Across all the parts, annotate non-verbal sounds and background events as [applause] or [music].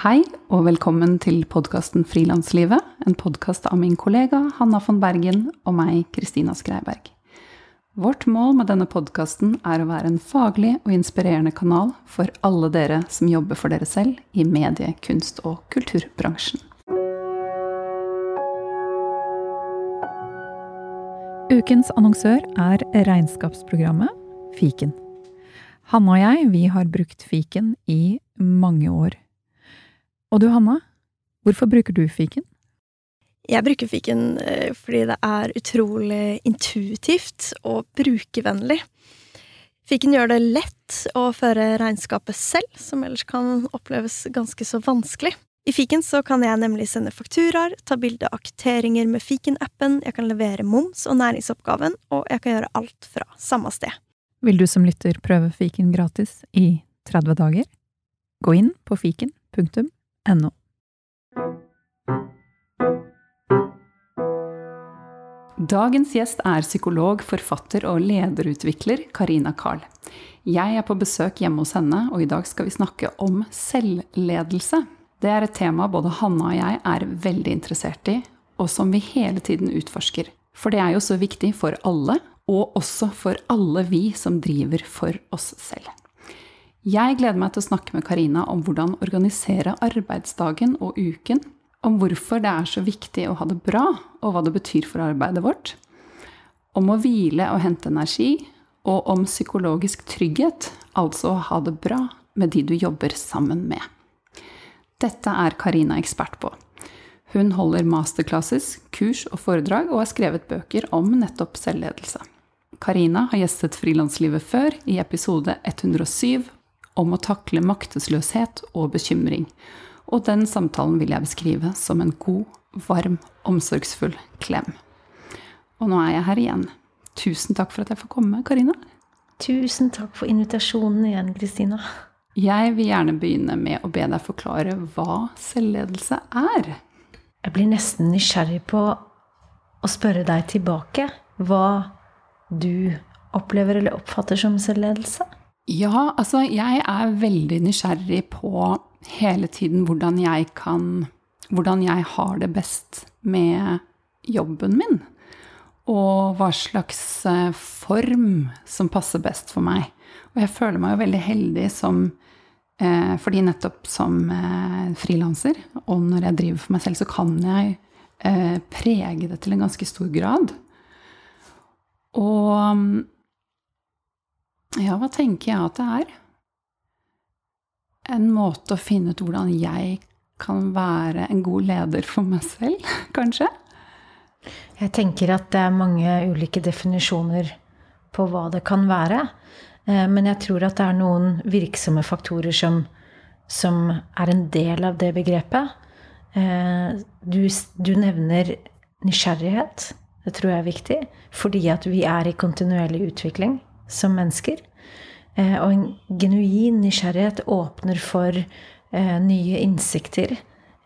Hei, og velkommen til podkasten Frilanslivet, en podkast av min kollega Hanna von Bergen og meg, Kristina Skreiberg. Vårt mål med denne podkasten er å være en faglig og inspirerende kanal for alle dere som jobber for dere selv i medie-, kunst- og kulturbransjen. Ukens annonsør er regnskapsprogrammet Fiken. Hanna og jeg, vi har brukt fiken i mange år. Og du, Hanna, hvorfor bruker du fiken? Jeg bruker fiken eh, fordi det er utrolig intuitivt og brukervennlig. Fiken gjør det lett å føre regnskapet selv, som ellers kan oppleves ganske så vanskelig. I fiken så kan jeg nemlig sende fakturaer, ta bilde av kvitteringer med fiken-appen, jeg kan levere moms og næringsoppgaven, og jeg kan gjøre alt fra samme sted. Vil du som lytter prøve fiken gratis i 30 dager? Gå inn på fiken.no. Dagens gjest er psykolog, forfatter og lederutvikler Karina Karl. Jeg er på besøk hjemme hos henne, og i dag skal vi snakke om selvledelse. Det er et tema både Hanna og jeg er veldig interessert i, og som vi hele tiden utforsker. For det er jo så viktig for alle, og også for alle vi som driver for oss selv. Jeg gleder meg til å snakke med Karina om hvordan organisere arbeidsdagen og uken om hvorfor det er så viktig å ha det bra, og hva det betyr for arbeidet vårt. Om å hvile og hente energi, og om psykologisk trygghet, altså å ha det bra med de du jobber sammen med. Dette er Karina ekspert på. Hun holder masterclasses, kurs og foredrag, og har skrevet bøker om nettopp selvledelse. Karina har gjestet Frilanslivet før, i episode 107, om å takle maktesløshet og bekymring. Og den samtalen vil jeg beskrive som en god, varm, omsorgsfull klem. Og nå er jeg her igjen. Tusen takk for at jeg får komme, Karina. Tusen takk for invitasjonen igjen, Kristina. Jeg vil gjerne begynne med å be deg forklare hva selvledelse er. Jeg blir nesten nysgjerrig på å spørre deg tilbake hva du opplever eller oppfatter som selvledelse. Ja, altså jeg er veldig nysgjerrig på hele tiden hvordan jeg kan Hvordan jeg har det best med jobben min. Og hva slags eh, form som passer best for meg. Og jeg føler meg jo veldig heldig som eh, Fordi nettopp som eh, frilanser, og når jeg driver for meg selv, så kan jeg eh, prege det til en ganske stor grad. Og ja, hva tenker jeg at det er? en måte å finne ut hvordan jeg kan være en god leder for meg selv, [laughs] kanskje? Jeg tenker at det er mange ulike definisjoner på hva det kan være. Eh, men jeg tror at det er noen virksomme faktorer som, som er en del av det begrepet. Eh, du, du nevner nysgjerrighet. Det tror jeg er viktig. Fordi at vi er i kontinuerlig utvikling som mennesker. Eh, og en genuin nysgjerrighet åpner for eh, nye innsikter.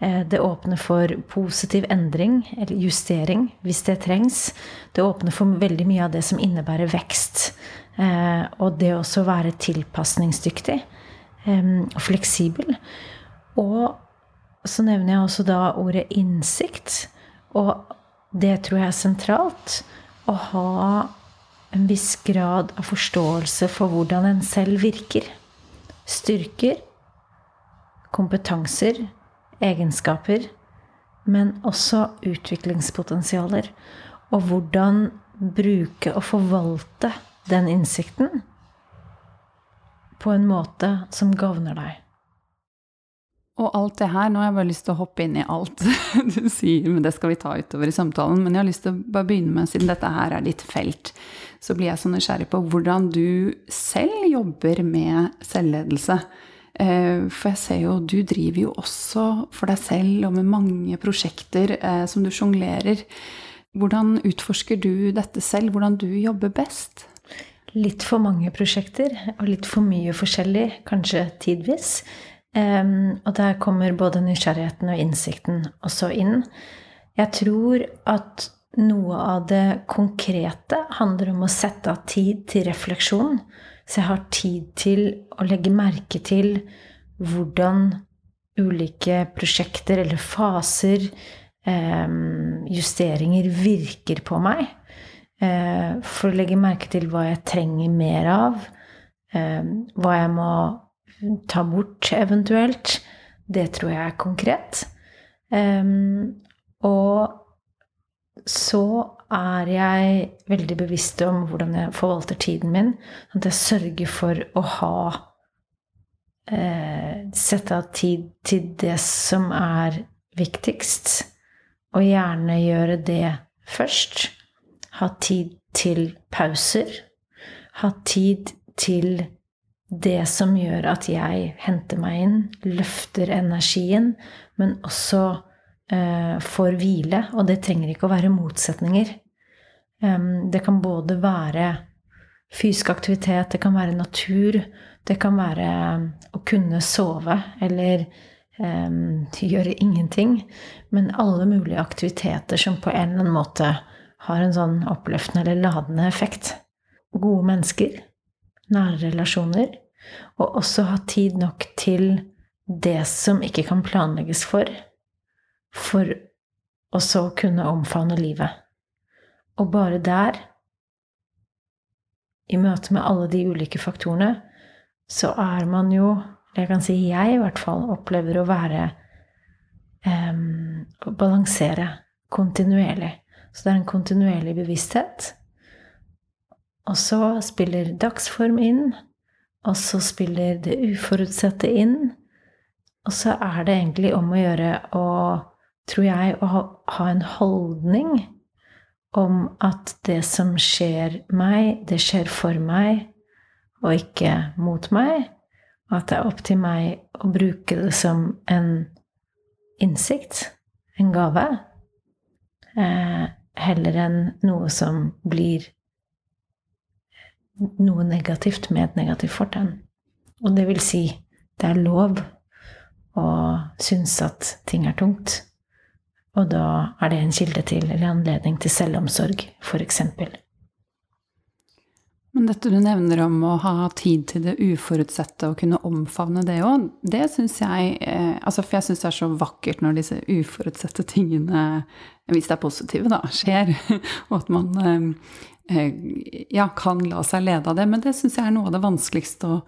Eh, det åpner for positiv endring, eller justering, hvis det trengs. Det åpner for veldig mye av det som innebærer vekst. Og det også være tilpasningsdyktig og fleksibel. Og så nevner jeg også da ordet innsikt. Og det tror jeg er sentralt. Å ha en viss grad av forståelse for hvordan en selv virker. Styrker, kompetanser, egenskaper, men også utviklingspotensialer. Og hvordan bruke og forvalte den innsikten på en måte som gagner deg. Og alt det her, nå har jeg bare lyst til å hoppe inn i alt [laughs] du sier, men det skal vi ta utover i samtalen. Men jeg har lyst til å bare begynne med, siden dette her er ditt felt, så blir jeg så nysgjerrig på hvordan du selv jobber med selvledelse. Eh, for jeg ser jo, du driver jo også for deg selv og med mange prosjekter eh, som du sjonglerer. Hvordan utforsker du dette selv? Hvordan du jobber best? Litt for mange prosjekter, og litt for mye forskjellig, kanskje tidvis. Um, og der kommer både nysgjerrigheten og innsikten også inn. Jeg tror at noe av det konkrete handler om å sette av tid til refleksjon. Så jeg har tid til å legge merke til hvordan ulike prosjekter eller faser, um, justeringer, virker på meg. Uh, for å legge merke til hva jeg trenger mer av. Um, hva jeg må ta bort eventuelt. Det tror jeg er konkret. Um, og så er jeg veldig bevisst om hvordan jeg forvalter tiden min. At jeg sørger for å ha eh, Sette av tid til det som er viktigst. Og gjerne gjøre det først. Ha tid til pauser. Ha tid til det som gjør at jeg henter meg inn, løfter energien, men også eh, får hvile. Og det trenger ikke å være motsetninger. Um, det kan både være fysisk aktivitet, det kan være natur, det kan være å kunne sove eller um, gjøre ingenting. Men alle mulige aktiviteter som på en eller annen måte har en sånn oppløftende eller ladende effekt. Gode mennesker, nære relasjoner, og også ha tid nok til det som ikke kan planlegges for, for å så kunne omfavne livet. Og bare der, i møte med alle de ulike faktorene, så er man jo Jeg kan si jeg i hvert fall opplever å være um, Å balansere kontinuerlig. Så det er en kontinuerlig bevissthet. Og så spiller dagsform inn. Og så spiller det uforutsette inn. Og så er det egentlig om å gjøre å, tror jeg, å ha, en holdning om at det som skjer meg, det skjer for meg, og ikke mot meg. Og at det er opp til meg å bruke det som en innsikt, en gave, eh, heller enn noe som blir noe negativt med et negativt fortegn. Og det vil si, det er lov å synes at ting er tungt. Og da er det en kilde til, eller anledning til selvomsorg, f.eks. Men dette du nevner om å ha tid til det uforutsette og kunne omfavne det òg, det syns jeg eh, altså For jeg syns det er så vakkert når disse uforutsette tingene, hvis det er positive, da, skjer. [laughs] Og at man eh, ja, kan la seg lede av det. Men det syns jeg er noe av det vanskeligste å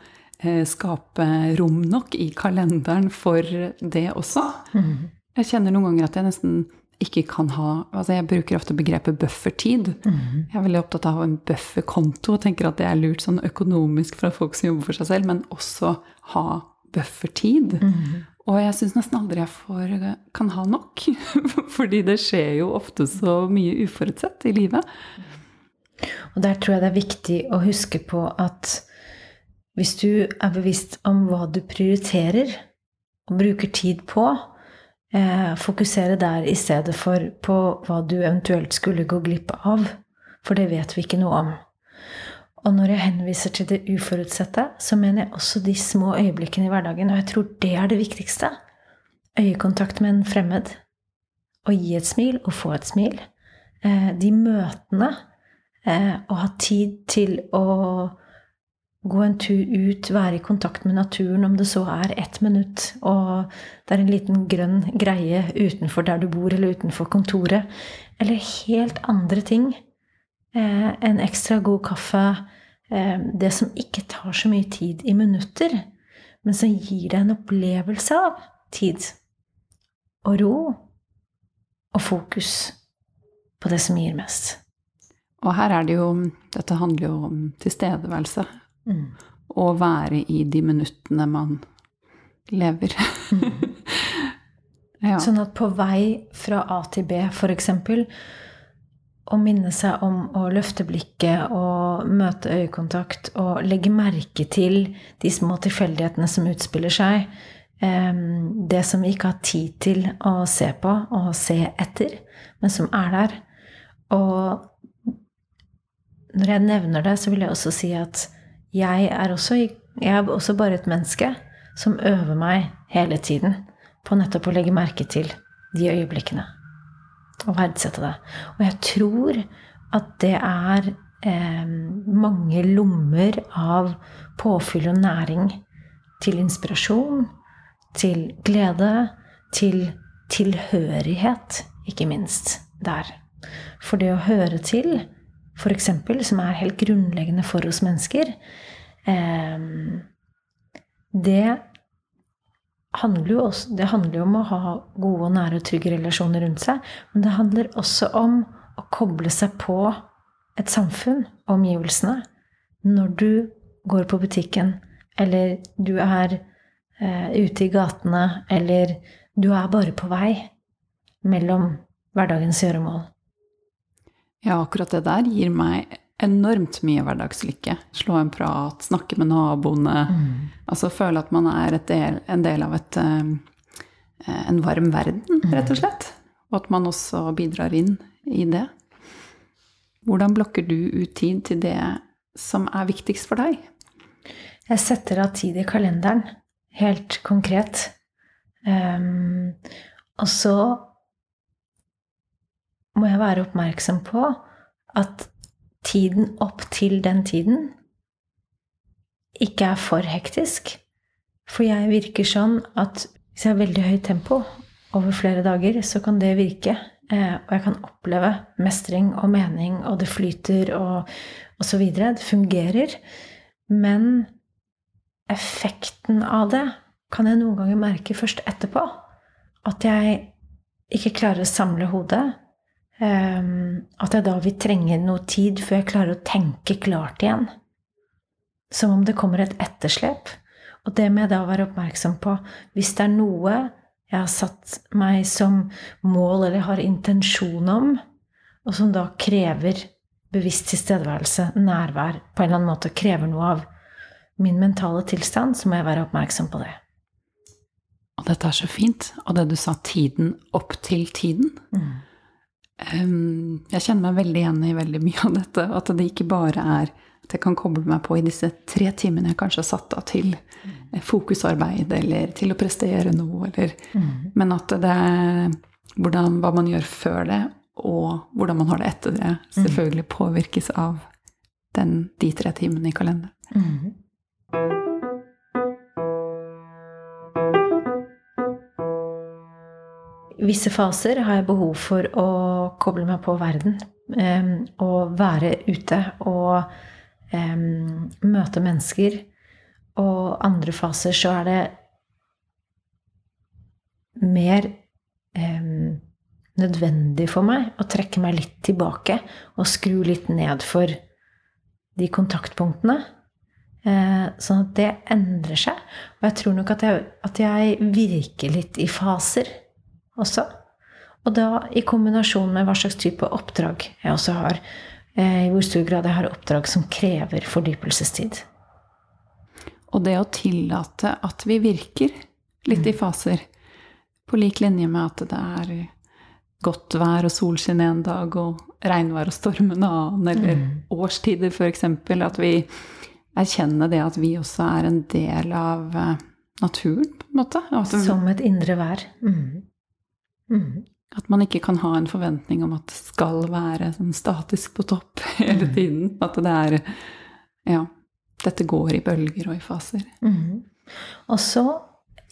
skape rom nok i kalenderen for det også. Mm. Jeg kjenner noen ganger at jeg nesten ikke kan ha altså Jeg bruker ofte begrepet buffertid. Mm. Jeg er veldig opptatt av en bufferkonto og tenker at det er lurt sånn økonomisk fra folk som jobber for seg selv, men også ha buffertid. Mm. Og jeg syns nesten aldri jeg får, kan ha nok. [laughs] Fordi det skjer jo ofte så mye uforutsett i livet. Og der tror jeg det er viktig å huske på at hvis du er bevisst om hva du prioriterer og bruker tid på, eh, fokusere der i stedet for på hva du eventuelt skulle gå glipp av. For det vet vi ikke noe om. Og når jeg henviser til det uforutsette, så mener jeg også de små øyeblikkene i hverdagen. Og jeg tror det er det viktigste. Øyekontakt med en fremmed. Å gi et smil og få et smil. Eh, de møtene. Eh, å ha tid til å gå en tur ut, være i kontakt med naturen, om det så er ett minutt, og det er en liten grønn greie utenfor der du bor, eller utenfor kontoret, eller helt andre ting. Eh, en ekstra god kaffe. Eh, det som ikke tar så mye tid i minutter, men som gir deg en opplevelse av tid. Og ro. Og fokus på det som gir mest. Og her er det jo Dette handler jo om tilstedeværelse. Mm. Å være i de minuttene man lever. [laughs] ja. Sånn at på vei fra A til B, f.eks., å minne seg om å løfte blikket og møte øyekontakt og legge merke til de små tilfeldighetene som utspiller seg. Det som vi ikke har tid til å se på og se etter, men som er der. Og når jeg nevner det, så vil jeg også si at jeg er, også, jeg er også bare et menneske som øver meg hele tiden på nettopp å legge merke til de øyeblikkene. Og verdsette det. Og jeg tror at det er eh, mange lommer av påfyll og næring til inspirasjon, til glede, til tilhørighet, ikke minst, der. For det å høre til, f.eks., som er helt grunnleggende for oss mennesker, eh, det handler jo også, det handler jo om å ha gode nære og trygge relasjoner rundt seg. Men det handler også om å koble seg på et samfunn, omgivelsene, når du går på butikken, eller du er eh, ute i gatene, eller du er bare på vei mellom hverdagens gjøremål. Ja, akkurat det der gir meg enormt mye hverdagslykke. Slå en prat, snakke med naboene. Mm. Altså føle at man er del, en del av et, eh, en varm verden, rett og slett. Og at man også bidrar inn i det. Hvordan blokker du ut tid til det som er viktigst for deg? Jeg setter av tid i kalenderen, helt konkret. Um, og så må jeg være oppmerksom på at tiden opp til den tiden ikke er for hektisk. For jeg virker sånn at hvis jeg har veldig høyt tempo over flere dager, så kan det virke. Eh, og jeg kan oppleve mestring og mening, og det flyter og så videre, Det fungerer. Men effekten av det kan jeg noen ganger merke først etterpå. At jeg ikke klarer å samle hodet. Um, at jeg da vil trenge noe tid før jeg klarer å tenke klart igjen. Som om det kommer et etterslep. Og det må jeg da være oppmerksom på. Hvis det er noe jeg har satt meg som mål eller har intensjon om, og som da krever bevisst tilstedeværelse, nærvær, på en eller annen måte krever noe av min mentale tilstand, så må jeg være oppmerksom på det. Og dette er så fint. Og det du sa, tiden opp til tiden. Mm. Um, jeg kjenner meg veldig igjen i veldig mye av dette. At det ikke bare er at jeg kan koble meg på i disse tre timene jeg kanskje har satt av til mm. fokusarbeid eller til å prestere noe, eller mm. Men at det er hvordan, hva man gjør før det, og hvordan man har det etter det, mm. selvfølgelig påvirkes av den, de tre timene i kalenderen. Mm. Visse faser har jeg behov for å koble meg på verden. Um, og være ute og um, møte mennesker. Og andre faser så er det mer um, nødvendig for meg å trekke meg litt tilbake og skru litt ned for de kontaktpunktene. Uh, sånn at det endrer seg. Og jeg tror nok at jeg, at jeg virker litt i faser også. Og da i kombinasjon med hva slags type oppdrag jeg også har. Eh, I hvor stor grad jeg har oppdrag som krever fordypelsestid. Og det å tillate at vi virker litt i mm. faser, på lik linje med at det er godt vær og solskinn en dag og regnvær og storm en annen, eller mm. årstider f.eks. At vi erkjenner det at vi også er en del av eh, naturen, på en måte. Altså, Som et indre vær. Mm. Mm. At man ikke kan ha en forventning om at det skal være sånn statisk på topp [laughs] hele mm. tiden. At det er Ja. Dette går i bølger og i faser. Mm. Og så,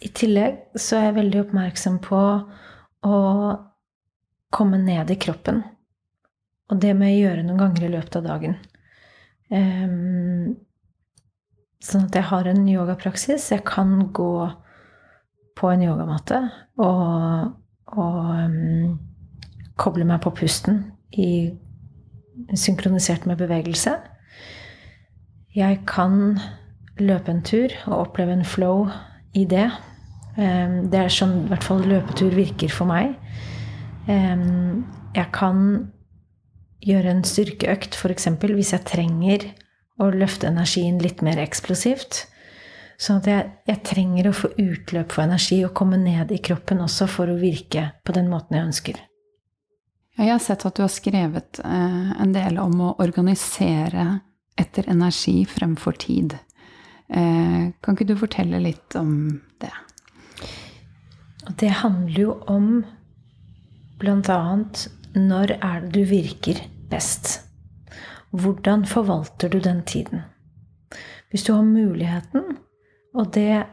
i tillegg, så er jeg veldig oppmerksom på å komme ned i kroppen. Og det må jeg gjøre noen ganger i løpet av dagen. Um, sånn at jeg har en yogapraksis. Jeg kan gå på en yogamatte og og um, koble meg på pusten i, synkronisert med bevegelse. Jeg kan løpe en tur og oppleve en flow i det. Um, det er sånn i hvert fall løpetur virker for meg. Um, jeg kan gjøre en styrkeøkt, f.eks. hvis jeg trenger å løfte energien litt mer eksplosivt. Sånn at jeg, jeg, trenger å få utløp for energi og komme ned i kroppen også for å virke på den måten jeg ønsker. Jeg har sett at du har skrevet eh, en del om å organisere etter energi fremfor tid. Eh, kan ikke du fortelle litt om det? Det handler jo om bl.a. når er det du virker best? Hvordan forvalter du den tiden? Hvis du har muligheten og det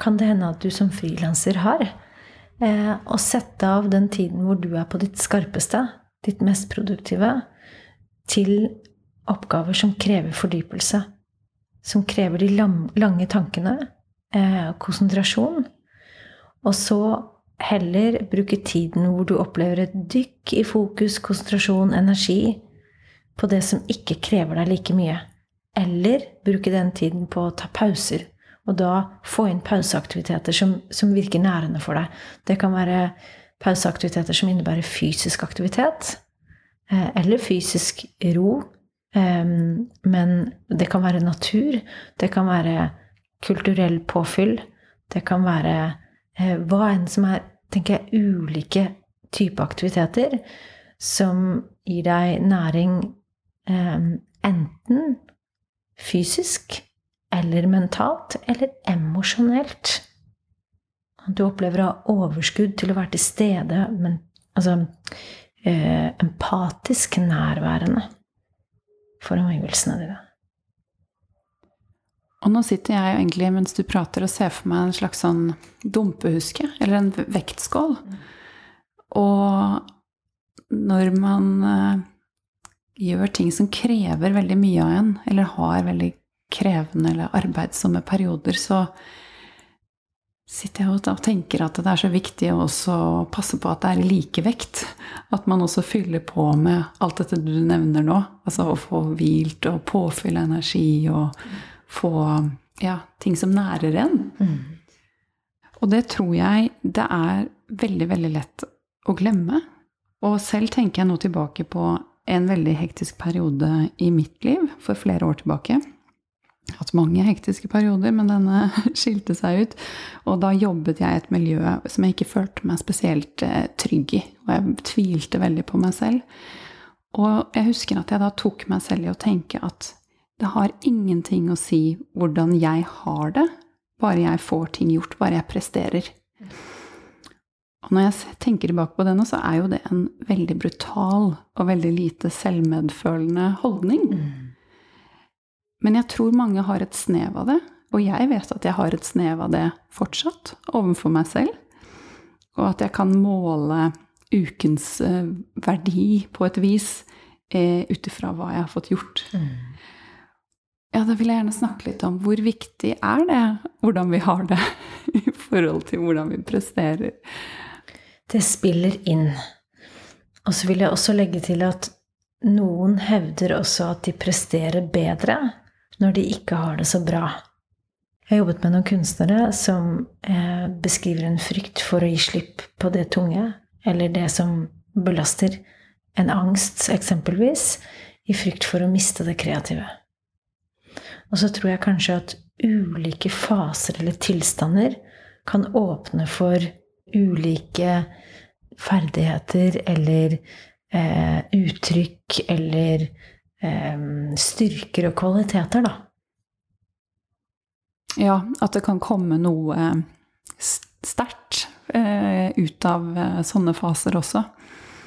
kan det hende at du som frilanser har. Eh, å sette av den tiden hvor du er på ditt skarpeste, ditt mest produktive, til oppgaver som krever fordypelse. Som krever de lange tankene, eh, konsentrasjon. Og så heller bruke tiden hvor du opplever et dykk i fokus, konsentrasjon, energi, på det som ikke krever deg like mye. Eller bruke den tiden på å ta pauser. Og da få inn pauseaktiviteter som, som virker nærende for deg. Det kan være pauseaktiviteter som innebærer fysisk aktivitet. Eh, eller fysisk ro. Men det kan være natur. Det kan være kulturell påfyll. Det kan være eh, hva enn som er tenker jeg, ulike typer aktiviteter som gir deg næring enten fysisk eller mentalt eller emosjonelt. Du opplever å ha overskudd til å være til stede, men altså eh, empatisk nærværende for omgivelsene dine. Og nå sitter jeg egentlig mens du prater og ser for meg en slags sånn dumpehuske, eller en vektskål. Og når man eh, gjør ting som krever veldig mye av en, eller har veldig krevende eller arbeidsomme perioder, så sitter jeg og tenker at det er så viktig å passe på at det er likevekt. At man også fyller på med alt dette du nevner nå. Altså å få hvilt og påfylle energi og få ja, ting som nærer en. Mm. Og det tror jeg det er veldig, veldig lett å glemme. Og selv tenker jeg nå tilbake på en veldig hektisk periode i mitt liv for flere år tilbake. Hatt mange hektiske perioder, men denne [laughs] skilte seg ut. Og da jobbet jeg i et miljø som jeg ikke følte meg spesielt eh, trygg i. Og jeg tvilte veldig på meg selv. Og jeg husker at jeg da tok meg selv i å tenke at det har ingenting å si hvordan jeg har det, bare jeg får ting gjort, bare jeg presterer. Og når jeg tenker tilbake på det nå, så er jo det en veldig brutal og veldig lite selvmedfølende holdning. Mm. Men jeg tror mange har et snev av det, og jeg vet at jeg har et snev av det fortsatt overfor meg selv. Og at jeg kan måle ukens eh, verdi på et vis eh, ut ifra hva jeg har fått gjort. Mm. Ja, da vil jeg gjerne snakke litt om hvor viktig er det, hvordan vi har det [laughs] i forhold til hvordan vi presterer. Det spiller inn. Og så vil jeg også legge til at noen hevder også at de presterer bedre når de ikke har det så bra. Jeg har jobbet med noen kunstnere som eh, beskriver en frykt for å gi slipp på det tunge, eller det som belaster. En angst, eksempelvis, i frykt for å miste det kreative. Og så tror jeg kanskje at ulike faser eller tilstander kan åpne for ulike ferdigheter eller eh, uttrykk eller styrker og kvaliteter, da. Ja, at det kan komme noe sterkt eh, ut av eh, sånne faser også.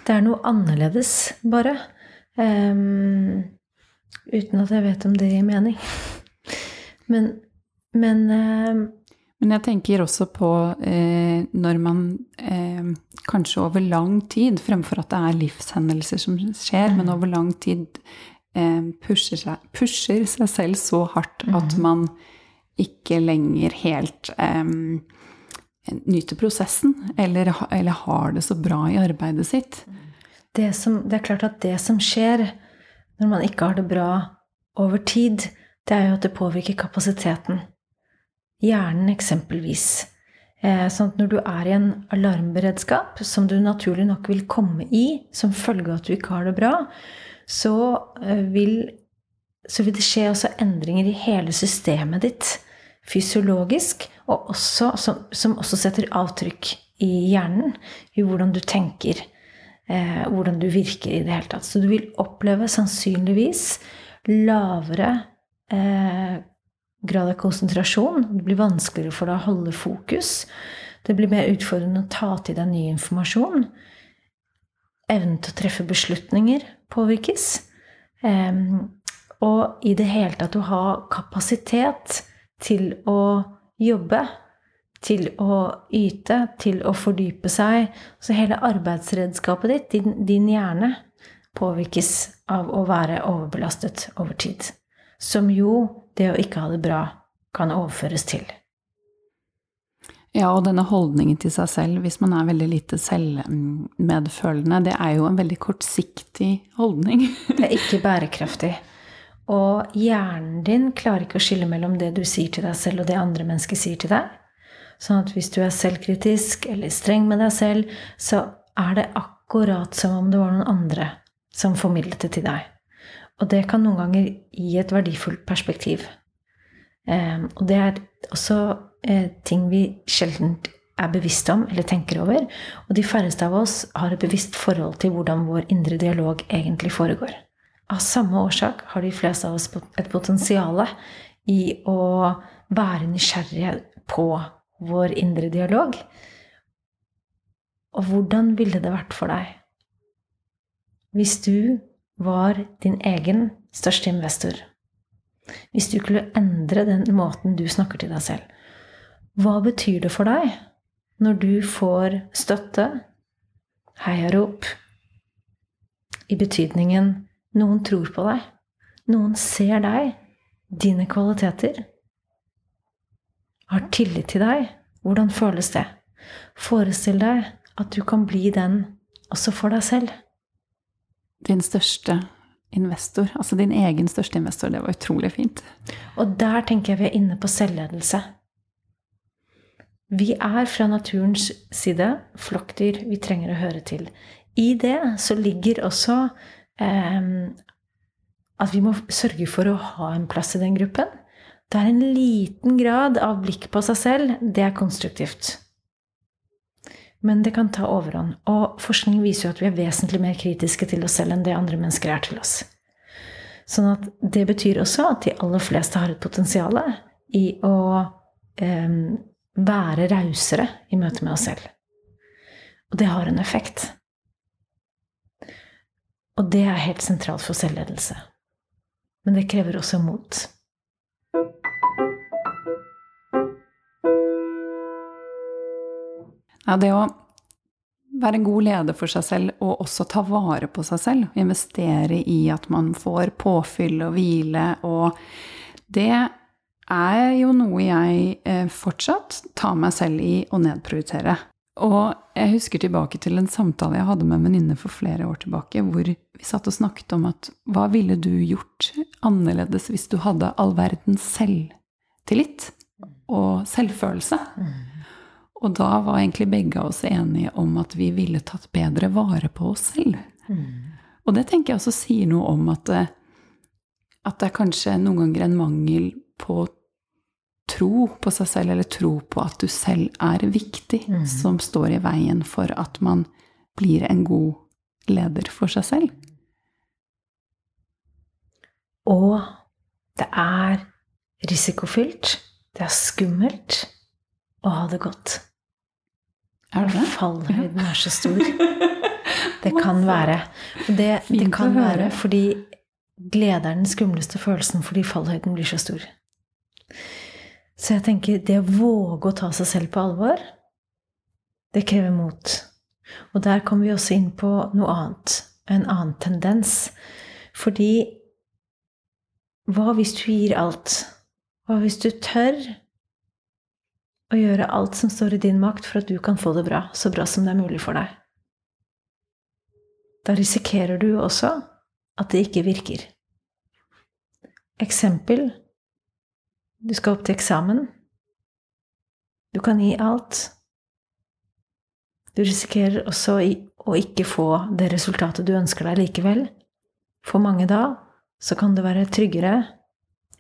Det er noe annerledes, bare. Um, uten at jeg vet om det gir mening. [laughs] Men, men uh, men jeg tenker også på eh, når man eh, kanskje over lang tid, fremfor at det er livshendelser som skjer, mm. men over lang tid eh, pusher, seg, pusher, seg, selv så hardt at man ikke lenger helt eh, nyter prosessen, eller, eller, har det så bra i arbeidet sitt. Det, som, det er klart at det som skjer når man ikke har det bra over tid, det er jo at det påvirker kapasiteten. Hjernen eksempelvis. Eh, sånn at når du er i en alarmberedskap, som du naturlig nok vil komme i som følge av at du ikke har det bra, så eh, vil, så vil det skje også endringer i hele systemet ditt fysiologisk, og også, som, som, også setter avtrykk i hjernen, i hvordan du tenker, eh, hvordan du virker i det hele tatt. Så du vil oppleve sannsynligvis lavere eh, grad av konsentrasjon. Det blir vanskeligere for deg å holde fokus. Det blir mer utfordrende å ta til deg ny informasjon. Evnen til å treffe beslutninger påvirkes. og i det hele tatt å ha kapasitet til å jobbe til å yte, til å fordype seg. Så hele arbeidsredskapet ditt, din, din hjerne, påvirkes av å være overbelastet over tid. Som jo det å ikke ha det bra kan overføres til. Ja, og denne holdningen til seg selv, hvis man er veldig lite selvmedfølende, det er jo en veldig kortsiktig holdning. det er ikke bærekraftig. Og hjernen din klarer ikke å skille mellom det du sier til deg selv, og det andre mennesker sier til deg. Sånn at hvis du er selvkritisk eller streng med deg selv, så er det akkurat som om det var noen andre som formidlet det til deg. Og det kan noen ganger gi et verdifullt perspektiv. Um, og det er også uh, ting vi sjelden er bevisste om eller tenker over. Og de færreste av oss har et bevisst forhold til hvordan vår indre dialog egentlig foregår. Av samme årsak har de fleste av oss et potensial i å være nysgjerrige på vår indre dialog. Og hvordan ville det vært for deg hvis du var din egen største investor? Hvis du kunne endre den måten du snakker til deg selv? Hva betyr det for deg når du får støtte, heiarop, i betydningen noen tror på deg, noen ser deg, dine kvaliteter, har tillit til deg, hvordan føles det? Forestill deg at du kan bli den også for deg selv. Din største investor, altså din egen største investor. Det var utrolig fint. Og der tenker jeg vi er inne på selvledelse. Vi er fra naturens side flokkdyr vi trenger å høre til. I det så ligger også eh, at vi må sørge for å ha en plass i den gruppen. Det er en liten grad av blikk på seg selv. Det er konstruktivt. Men det kan ta overhånd. Og forskning viser jo at vi er vesentlig mer kritiske til oss selv enn det andre mennesker er til oss. Sånn at det betyr også at de aller fleste har et potensial i å eh, være rausere i møte med oss selv. Og det har en effekt. Og det er helt sentralt for selvledelse. Men det krever også mot. Ja, det å være god leder for seg selv og også ta vare på seg selv, investere i at man får påfyll og hvile og Det er jo noe jeg eh, fortsatt tar meg selv i å nedprioritere. Og jeg husker tilbake til en samtale jeg hadde med en venninne for flere år tilbake, hvor vi satt og snakket om at hva ville du gjort annerledes hvis du hadde all verdens selvtillit og selvfølelse? Mm. Og da var egentlig begge av oss enige om at vi ville tatt bedre vare på oss selv. Mm. Og det tenker jeg også sier noe om at det, at det er kanskje noen ganger en mangel på tro på seg selv, eller tro på at du selv er viktig, mm. som står i veien for at man blir en god leder for seg selv. Og det er risikofylt, det er skummelt å ha det godt. Er det det? Fallhøyden er så stor. [laughs] Det kan være. Det, det kan være fordi glede er den skumleste følelsen fordi fallhøyden blir så stor. Så jeg tenker det å våge å ta seg selv på alvor, det krever mot. Og der kommer vi også inn på noe annet. En annen tendens. Fordi hva hvis du gir alt? Hva hvis du tør å gjøre alt som står i din makt for at du kan få det bra, så bra som det er mulig for deg. Da risikerer du også at det ikke virker. Eksempel du skal opp til eksamen. Du kan gi alt. Du risikerer også å ikke få det resultatet du ønsker deg likevel. For mange da så kan det være tryggere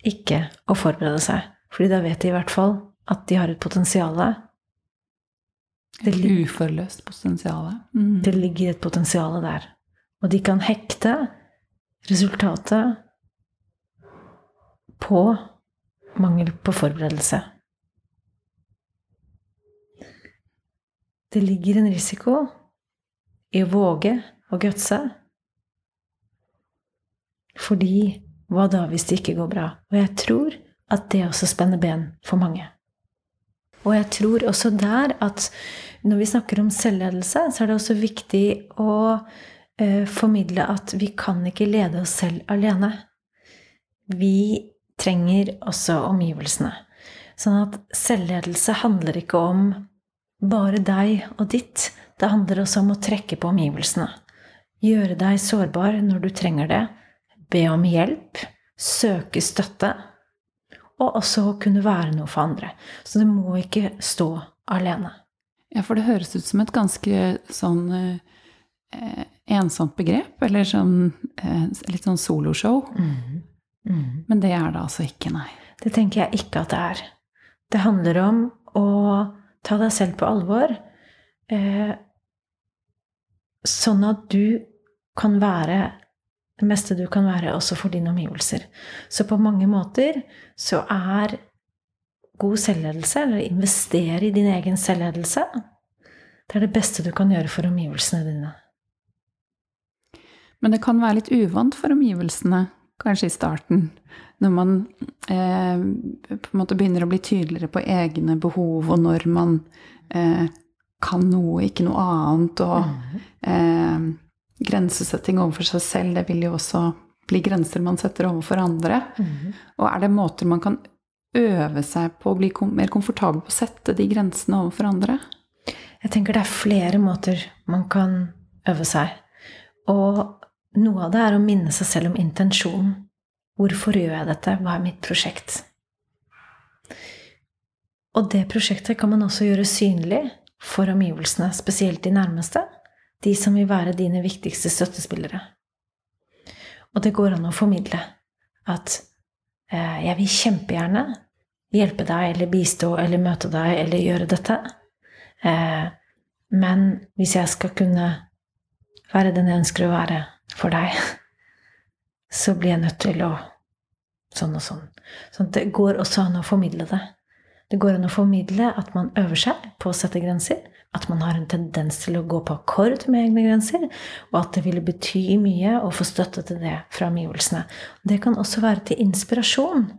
ikke å forberede seg, fordi da vet de i hvert fall at de har et potensial. Et uforløst potensial. Mm. Det ligger et potensial der. Og de kan hekte resultatet på mangel på forberedelse. Det ligger en risiko i å våge å gutse. Fordi hva da hvis det ikke går bra? Og jeg tror at det også spenner ben for mange. Og jeg tror også der at når vi snakker om selvledelse, så er det også viktig å eh, formidle at vi kan ikke lede oss selv alene. Vi trenger også omgivelsene. Sånn at selvledelse handler ikke om bare deg og ditt. Det handler også om å trekke på omgivelsene. Gjøre deg sårbar når du trenger det. Be om hjelp. Søke støtte. Og også kunne være noe for andre. Så det må ikke stå alene. Ja, for det høres ut som et ganske sånn eh, ensomt begrep, eller sånn eh, litt sånn soloshow. Mm. Mm. Men det er det altså ikke, nei. Det tenker jeg ikke at det er. Det handler om å ta deg selv på alvor, eh, sånn at du kan være det meste du kan være også for dine omgivelser. Så på mange måter så er god selvledelse, eller investere i din egen selvledelse, det er det beste du kan gjøre for omgivelsene dine. Men det kan være litt uvant for omgivelsene, kanskje i starten, når man eh, på en måte begynner å bli tydeligere på egne behov, og når man eh, kan noe, ikke noe annet, og eh, grensesetting overfor seg selv, det vil jo også bli grenser man setter overfor andre. Mm. Og er det måter man kan øve seg på å bli kom mer komfortabel på å sette de grensene overfor andre? Jeg tenker det er flere måter man kan øve seg. Og noe av det er å minne seg selv om intensjonen. Hvorfor gjør jeg dette? Hva er mitt prosjekt? Og det prosjektet kan man også gjøre synlig for omgivelsene, spesielt de nærmeste. De som vil være dine viktigste støttespillere. Og det går an å formidle at eh, jeg vil kjempegjerne hjelpe deg eller bistå eller møte deg eller gjøre dette. Eh, men hvis jeg skal kunne være den jeg ønsker å være for deg, så blir jeg nødt til å sånn og sånn. Så det går også an å formidle det. Det går an å formidle at man øver seg på å sette grenser, at man har en tendens til å gå på akkord med egne grenser, og at det ville bety mye å få støtte til det fra omgivelsene. Det kan også være til inspirasjon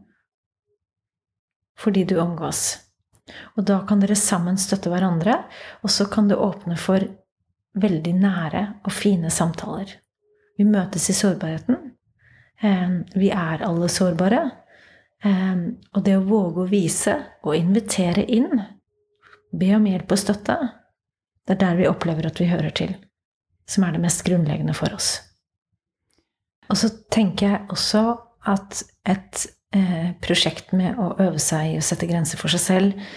for de du omgås. Og da kan dere sammen støtte hverandre, og så kan det åpne for veldig nære og fine samtaler. Vi møtes i sårbarheten. Vi er alle sårbare. Og det å våge å vise og invitere inn, be om hjelp og støtte, det er der vi opplever at vi hører til. Som er det mest grunnleggende for oss. Og så tenker jeg også at et eh, prosjekt med å øve seg i å sette grenser for seg selv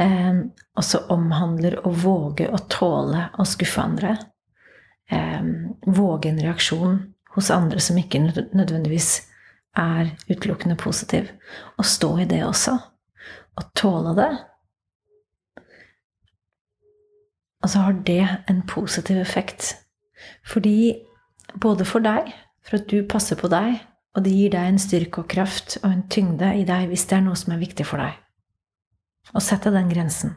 også omhandler å våge å tåle å skuffe andre. Eh, våge en reaksjon hos andre som ikke nødvendigvis er utelukkende positiv. Å stå i det også. Å tåle det. Og så har det en positiv effekt. Fordi både for deg, for at du passer på deg, og det gir deg en styrke og kraft og en tyngde i deg hvis det er noe som er viktig for deg. Og sette den grensen.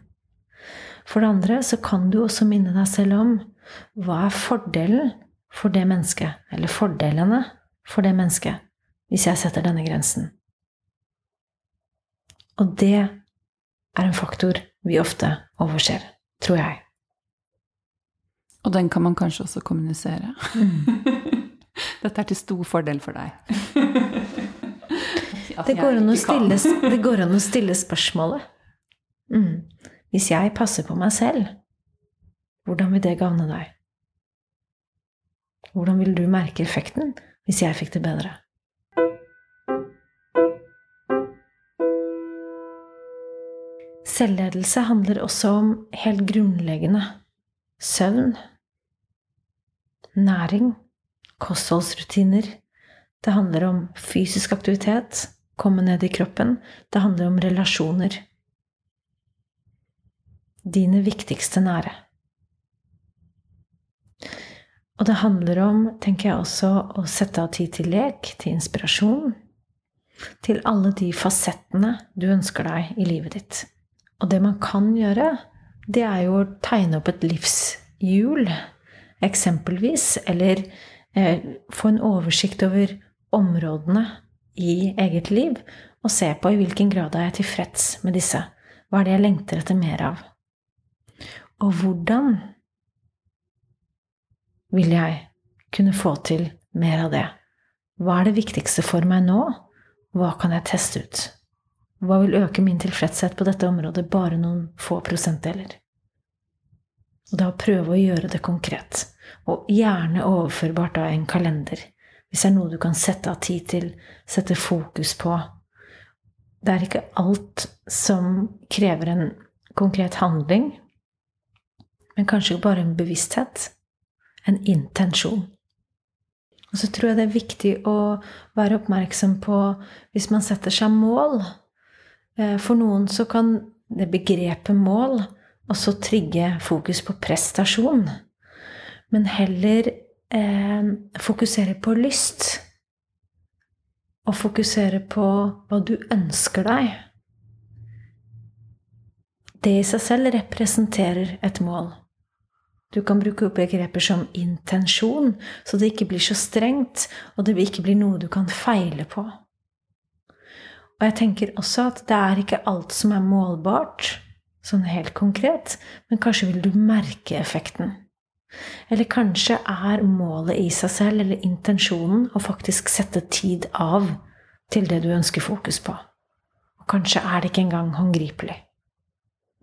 For det andre så kan du også minne deg selv om hva er fordelen for det mennesket, eller fordelene for det mennesket, hvis jeg setter denne grensen. Og det er en faktor vi ofte overser, tror jeg. Og den kan man kanskje også kommunisere. Mm. [laughs] Dette er til stor fordel for deg. [laughs] det, går stille, det, går an å stille, spørsmålet. Mm. Hvis jeg passer på meg selv, hvordan vil det gagne deg? Hvordan vil du merke effekten hvis jeg fikk det bedre? Selvledelse handler også om helt grunnleggende søvn, næring kostholdsrutiner. Det handler om fysisk aktivitet, komme ned i kroppen. Det handler om relasjoner. Dine viktigste nære. Og det handler om, tenker jeg også, å sette av tid til lek, til inspirasjon. Til alle de fasettene du ønsker deg i livet ditt. Og det man kan gjøre, det er jo å tegne opp et livshjul, eksempelvis. Eller Eh, få en oversikt over områdene i eget liv, og se på i hvilken grad er jeg tilfreds med disse. Hva er det jeg lengter etter mer av? Og hvordan vil jeg kunne få til mer av det? Hva er det viktigste for meg nå? Hva kan jeg teste ut? Hva vil øke min tilfredshet på dette området bare noen få prosentdeler? Og da prøve å gjøre det konkret, og gjerne overførbart av en kalender. Hvis det er noe du kan sette av tid til, sette fokus på. Det er ikke alt som krever en konkret handling, men kanskje bare en bevissthet. En intensjon. Og så tror jeg det er viktig å være oppmerksom på hvis man setter seg mål. Eh, for noen så kan det begrepet mål også trigge fokus på prestasjon. Men heller eh, fokusere på lyst. Og fokusere på hva du ønsker deg. Det i seg selv representerer et mål. Du kan bruke begreper som intensjon, så det ikke blir så strengt, og det ikke blir noe du kan feile på. Og jeg tenker også at det er ikke alt som er målbart sånn helt konkret, men kanskje vil du merke effekten. Eller kanskje er målet i seg selv, eller intensjonen, å faktisk sette tid av til det du ønsker fokus på. Og kanskje er det ikke engang håndgripelig.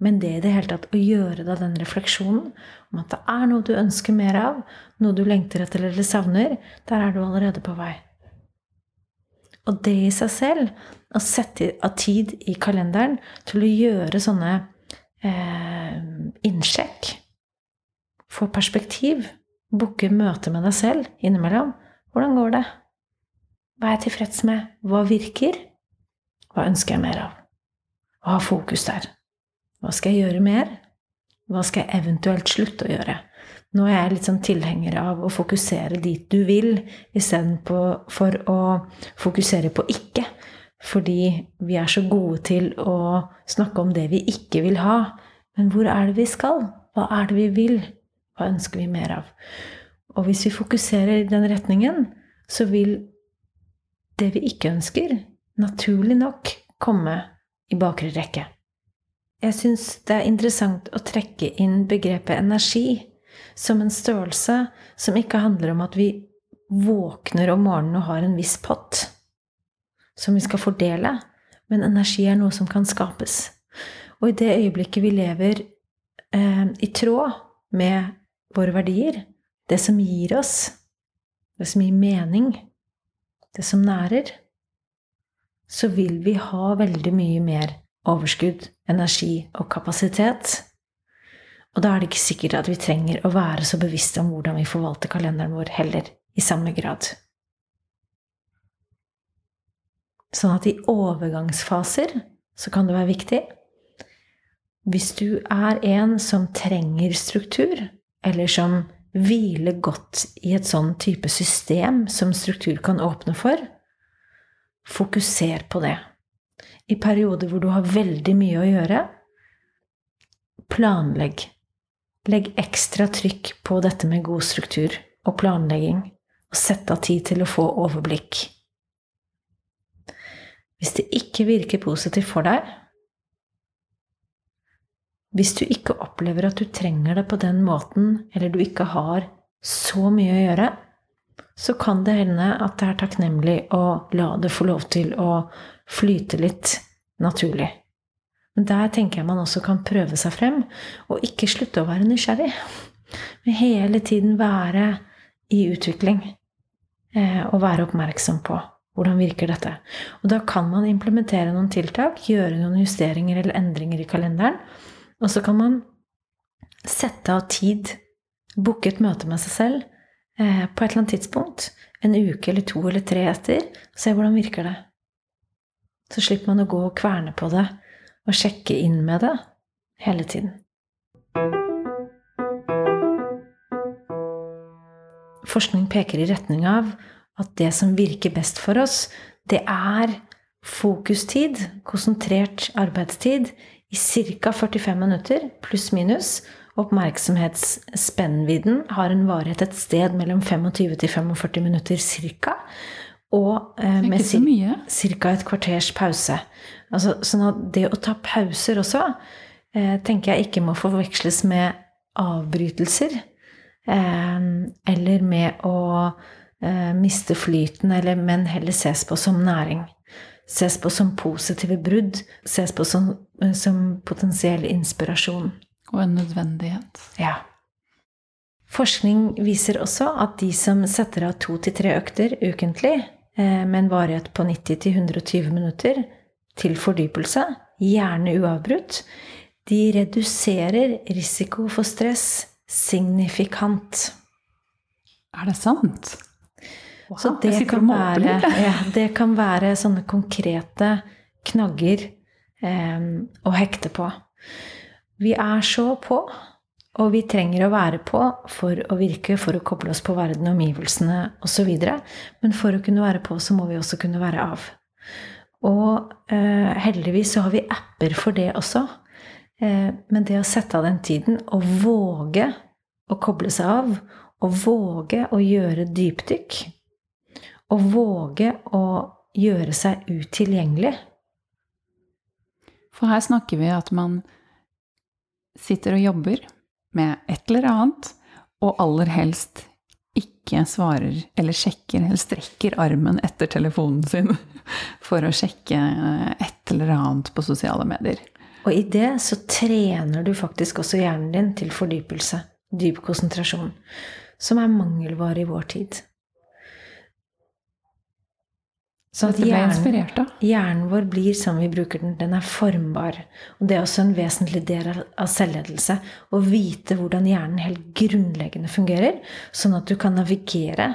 Men det i det hele tatt å gjøre deg den refleksjonen om at det er noe du ønsker mer av, noe du lengter etter eller savner, der er du allerede på vei. Og det i seg selv, å sette av tid i kalenderen til å gjøre sånne eh, innsjekk. Få perspektiv. Booke møte med deg selv innimellom. Hvordan går det? Hva er jeg tilfreds med? Hva virker? Hva ønsker jeg mer av? Og ha fokus der. Hva skal jeg gjøre mer? Hva skal jeg eventuelt slutte å gjøre? Nå er jeg litt sånn tilhenger av å fokusere dit du vil, istedenfor å fokusere på ikke. Fordi vi er så gode til å snakke om det vi ikke vil ha. Men hvor er det vi skal? Hva er det vi vil? Hva ønsker vi mer av? Og hvis vi fokuserer i den retningen, så vil det vi ikke ønsker, naturlig nok komme i bakre rekke. Jeg syns det er interessant å trekke inn begrepet energi som en størrelse som ikke handler om at vi våkner om morgenen og har en viss pott som vi skal fordele, men energi er noe som kan skapes. Og i det øyeblikket vi lever eh, i tråd med våre verdier, det som gir oss, det som gir mening, det som nærer, så vil vi ha veldig mye mer overskudd, energi og kapasitet. Og da er det ikke sikkert at vi trenger å være så bevisste om hvordan vi forvalter kalenderen vår heller, i samme grad. Sånn at i overgangsfaser så kan det være viktig. Hvis du er en som trenger struktur, eller som hviler godt i et sånn type system som struktur kan åpne for, fokuser på det. I perioder hvor du har veldig mye å gjøre, planlegg. Legg ekstra trykk på dette med god struktur og planlegging, og sett av tid til å få overblikk. Hvis det ikke virker positivt for deg, hvis du ikke opplever at du trenger det på den måten, eller du ikke har så mye å gjøre, så kan det hende at det er takknemlig å la det få lov til å flyte litt naturlig. Men der tenker jeg man også kan prøve seg frem, og ikke slutte å være nysgjerrig. Men hele tiden være i utvikling eh, og være oppmerksom på hvordan virker dette? Og da kan man implementere noen tiltak, gjøre noen justeringer eller endringer i kalenderen. Og så kan man sette av tid, booke et møte med seg selv eh, på et eller annet tidspunkt. En uke eller to eller tre etter. Og se hvordan virker det. Så slipper man å gå og kverne på det og sjekke inn med det hele tiden. Forskning peker i retning av at det som virker best for oss, det er fokustid, konsentrert arbeidstid, i ca. 45 minutter, pluss-minus. Oppmerksomhetsspennvidden har en varighet et sted mellom 25 til 45 minutter ca. Og eh, med ca. et kvarters pause. Altså, sånn at det å ta pauser også eh, tenker jeg ikke må forveksles med avbrytelser. Eh, eller med å eh, miste flyten, eller, men heller ses på som næring. Ses på som positive brudd. Ses på som, eh, som potensiell inspirasjon. Og en nødvendighet. Ja. Forskning viser også at de som setter av to til tre økter ukentlig, eh, med en varighet på 90-120 minutter, til fordypelse, gjerne uavbrutt, de reduserer risiko for stress signifikant. Er det sant? Wow, Så det kan, være, ja, det kan være sånne konkrete knagger eh, å hekte på. Vi er så på, og vi trenger å være på for å virke, for å koble oss på verden, omgivelsene osv. Men for å kunne være på, så må vi også kunne være av. Og eh, heldigvis så har vi apper for det også. Eh, men det å sette av den tiden og våge å koble seg av, og våge å gjøre dypdykk, og våge å gjøre seg utilgjengelig For her snakker vi at man sitter og jobber med et eller annet, og aller helst ikke svarer eller sjekker eller strekker armen etter telefonen sin [laughs] for å sjekke et eller annet på sosiale medier. Og i det så trener du faktisk også hjernen din til fordypelse, dyp konsentrasjon, som er mangelvare i vår tid. Så at Dette ble hjernen, inspirert av. hjernen vår blir som vi bruker den. Den er formbar. Og det er også en vesentlig del av- av selvledelse. Å vite hvordan hjernen helt grunnleggende fungerer, sånn at du kan navigere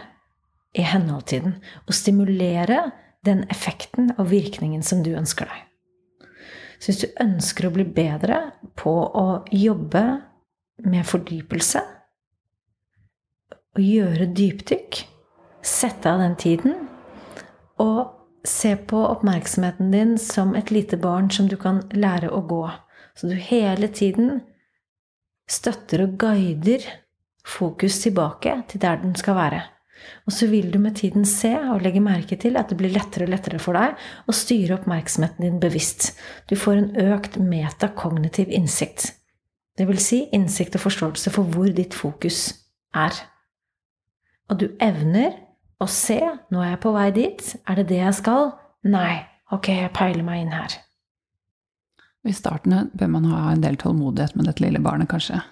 i henhold til den. Og stimulere den effekten og virkningen som du ønsker deg. Så hvis du ønsker å bli bedre på å jobbe med fordypelse, og gjøre dypdykk, sette av den tiden, og se på oppmerksomheten din som et lite barn som du kan lære å gå. Så du hele tiden støtter og guider fokus tilbake til der den skal være. Og så vil du med tiden se og legge merke til at det blir lettere og lettere for deg å styre oppmerksomheten din bevisst. Du får en økt metakognitiv innsikt. Det vil si innsikt og forståelse for hvor ditt fokus er. Og du evner å se nå er jeg på vei dit. Er det det jeg skal? Nei. Ok, jeg peiler meg inn her. I starten bør man ha en del tålmodighet med dette lille barnet, kanskje.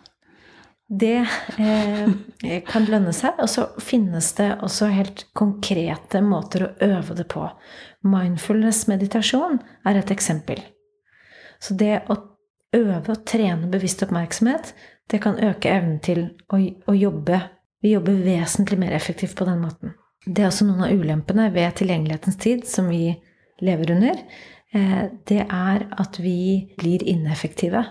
Det eh, [laughs] kan lønne seg. Og så finnes det også helt konkrete måter å øve det på. Mindfulness-meditasjon er et eksempel. Så det å øve og trene bevisst oppmerksomhet, det kan øke evnen til å, å jobbe. Vi jobber vesentlig mer effektivt på den måten. Det er også noen av ulempene ved tilgjengelighetens tid som vi lever under. Eh, det er at vi blir ineffektive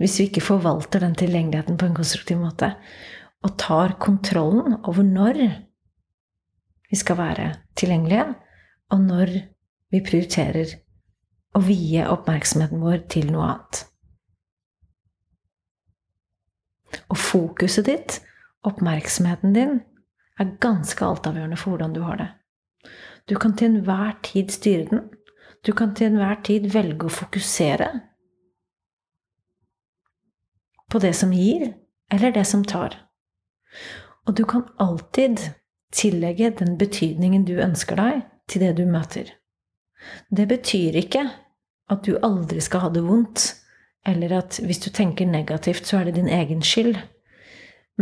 hvis vi ikke forvalter den tilgjengeligheten på en konstruktiv måte, og tar kontrollen over når vi skal være tilgjengelige, og når vi prioriterer å vie oppmerksomheten vår til noe annet. Og fokuset ditt, oppmerksomheten din, er ganske altavgjørende for hvordan du har det. Du kan til enhver tid styre den. Du kan til enhver tid velge å fokusere på det som gir, eller det som tar. Og du kan alltid tillegge den betydningen du ønsker deg, til det du møter. Det betyr ikke at du aldri skal ha det vondt, eller at hvis du tenker negativt, så er det din egen skyld.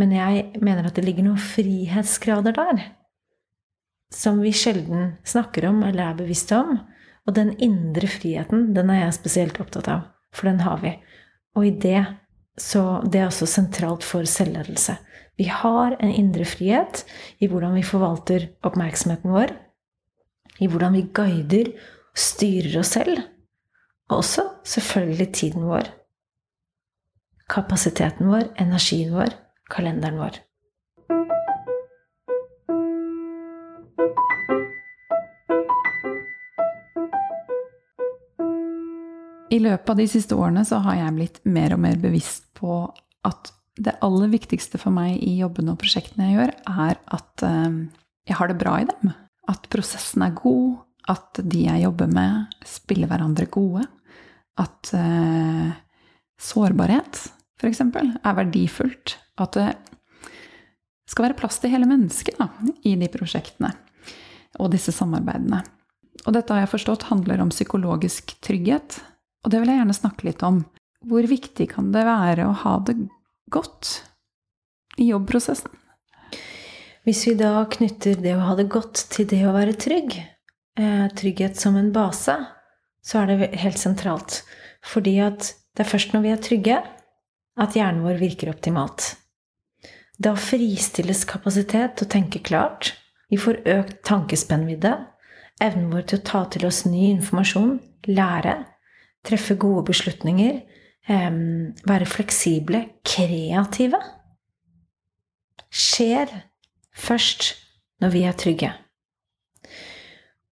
Men jeg mener at det ligger noen frihetsgrader der som vi sjelden snakker om eller er bevisste om. Og den indre friheten, den er jeg spesielt opptatt av, for den har vi. Og i det så det er også sentralt for selvledelse. Vi har en indre frihet i hvordan vi forvalter oppmerksomheten vår, i hvordan vi guider, og styrer oss selv, og også selvfølgelig tiden vår. Kapasiteten vår, energien vår, kalenderen vår. I løpet av de siste årene så har jeg blitt mer og mer bevisst på at det aller viktigste for meg i jobbene og prosjektene jeg gjør, er at eh, jeg har det bra i dem. At prosessen er god, at de jeg jobber med, spiller hverandre gode. At eh, sårbarhet, f.eks., er verdifullt. At det skal være plass til hele mennesket da, i de prosjektene og disse samarbeidene. Og dette har jeg forstått handler om psykologisk trygghet. Og det vil jeg gjerne snakke litt om. Hvor viktig kan det være å ha det godt i jobbprosessen? Hvis vi da knytter det å ha det godt til det å være trygg, eh, trygghet som en base, så er det helt sentralt. Fordi at det er først når vi er trygge, at hjernen vår virker optimalt. Da fristilles kapasitet til å tenke klart. Vi får økt tankespennvidde, evnen vår til å ta til oss ny informasjon, lære, treffe gode beslutninger, være fleksible, kreative, skjer først når vi er trygge.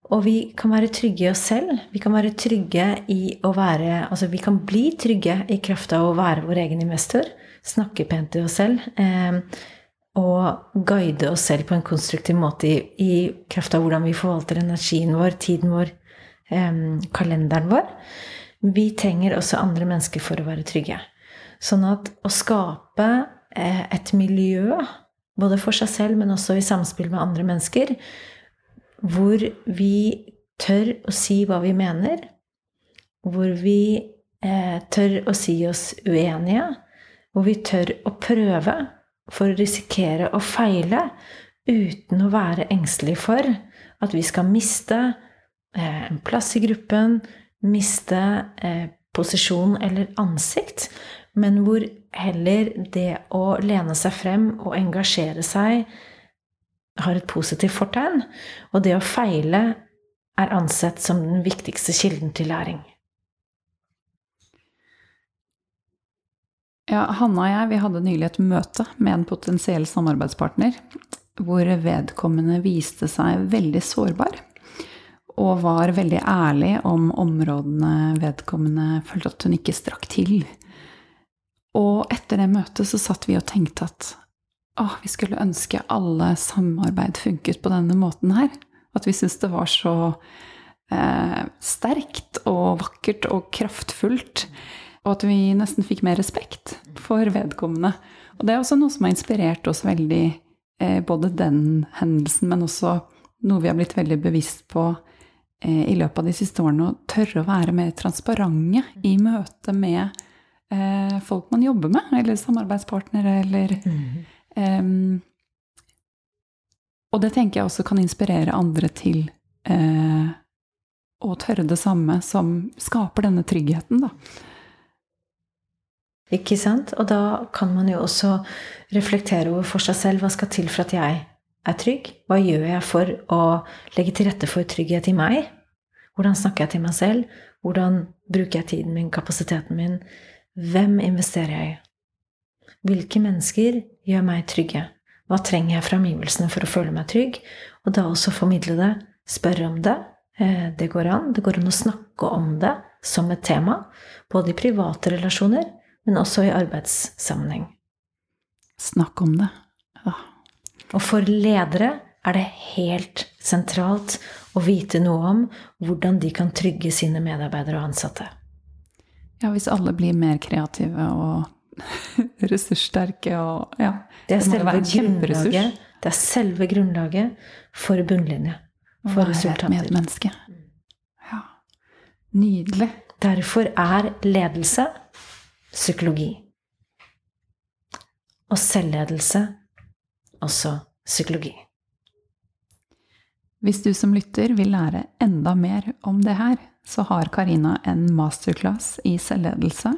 Og vi kan være trygge i oss selv. Vi kan være trygge i å være Altså, vi kan bli trygge i kraft av å være vår egen investor. Snakke pent til oss selv. Eh, og guide oss selv på en konstruktiv måte i, i kraft av hvordan vi forvalter energien vår, tiden vår, eh, kalenderen vår. Vi trenger også andre mennesker for å være trygge. Sånn at å skape eh, et miljø, både for seg selv, men også i samspill med andre mennesker, hvor vi tør å si hva vi mener, hvor vi eh, tør å si oss uenige, hvor vi tør å prøve for å risikere å feile uten å være engstelig for at vi skal miste eh, en plass i gruppen, miste eh, posisjon eller ansikt, men hvor heller det å lene seg frem og engasjere seg har et positivt fortegn, og det å feile er ansett som den viktigste kilden til læring. Ja, Hanna og jeg vi hadde nylig et møte med en potensiell samarbeidspartner hvor vedkommende viste seg veldig sårbar. Og var veldig ærlig om områdene vedkommende følte at hun ikke strakk til. Og etter det møtet så satt vi og tenkte at å, vi skulle ønske alle samarbeid funket på denne måten her. At vi syntes det var så eh, sterkt og vakkert og kraftfullt. Og at vi nesten fikk mer respekt for vedkommende. Og det er også noe som har inspirert oss veldig, eh, både den hendelsen, men også noe vi har blitt veldig bevisst på eh, i løpet av de siste årene. Å tørre å være mer transparente i møte med eh, folk man jobber med, eller samarbeidspartnere, eller mm. Og det tenker jeg også kan inspirere andre til eh, å tørre det samme, som skaper denne tryggheten, da. Ikke sant? Og da kan man jo også reflektere over for seg selv hva skal til for at jeg er trygg? Hva gjør jeg for å legge til rette for trygghet i meg? Hvordan snakker jeg til meg selv? Hvordan bruker jeg tiden min, kapasiteten min? Hvem investerer jeg i? Hvilke mennesker gjør meg trygge? Hva trenger jeg fra omgivelsene for å føle meg trygg? Og da også formidle det, spørre om det. Eh, det går an. Det går an å snakke om det som et tema, både i private relasjoner, men også i arbeidssammenheng. Snakk om det. Ja. Og for ledere er det helt sentralt å vite noe om hvordan de kan trygge sine medarbeidere og ansatte. Ja, hvis alle blir mer kreative og [laughs] ressurssterke og ja. Det er, det selve grunnlaget, det er selve grunnlaget for bunnlinje. For Å være et medmenneske. Ja. Nydelig. Derfor er ledelse psykologi. Og selvledelse også psykologi. Hvis du som lytter vil lære enda mer om det her, så har Karina en masterclass i selvledelse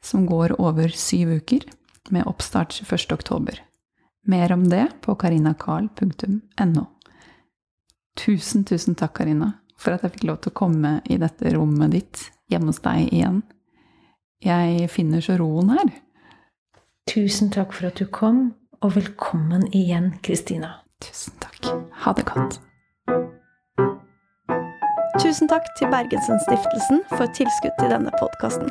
som går over syv uker, med oppstart 21.10. Mer om det på karinakarl.no. Tusen, tusen takk, Karina, for at jeg fikk lov til å komme i dette rommet ditt hjemme hos deg igjen. Jeg finner så roen her. Tusen takk for at du kom, og velkommen igjen, Kristina. Tusen takk. Ha det godt. Tusen takk til Bergensen-stiftelsen for tilskudd til denne podkasten.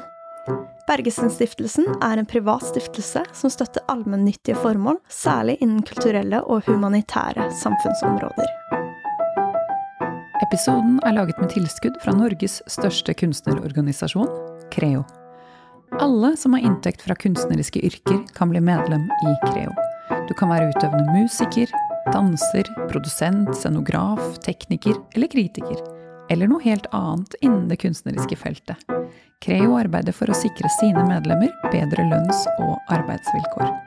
Bergensen-stiftelsen er en privat stiftelse som støtter allmennyttige formål, særlig innen kulturelle og humanitære samfunnsområder. Episoden er laget med tilskudd fra Norges største kunstnerorganisasjon, Creo. Alle som har inntekt fra kunstneriske yrker, kan bli medlem i Creo. Du kan være utøvende musiker, danser, produsent, scenograf, tekniker eller kritiker. Eller noe helt annet innen det kunstneriske feltet. Creo arbeider for å sikre sine medlemmer bedre lønns- og arbeidsvilkår.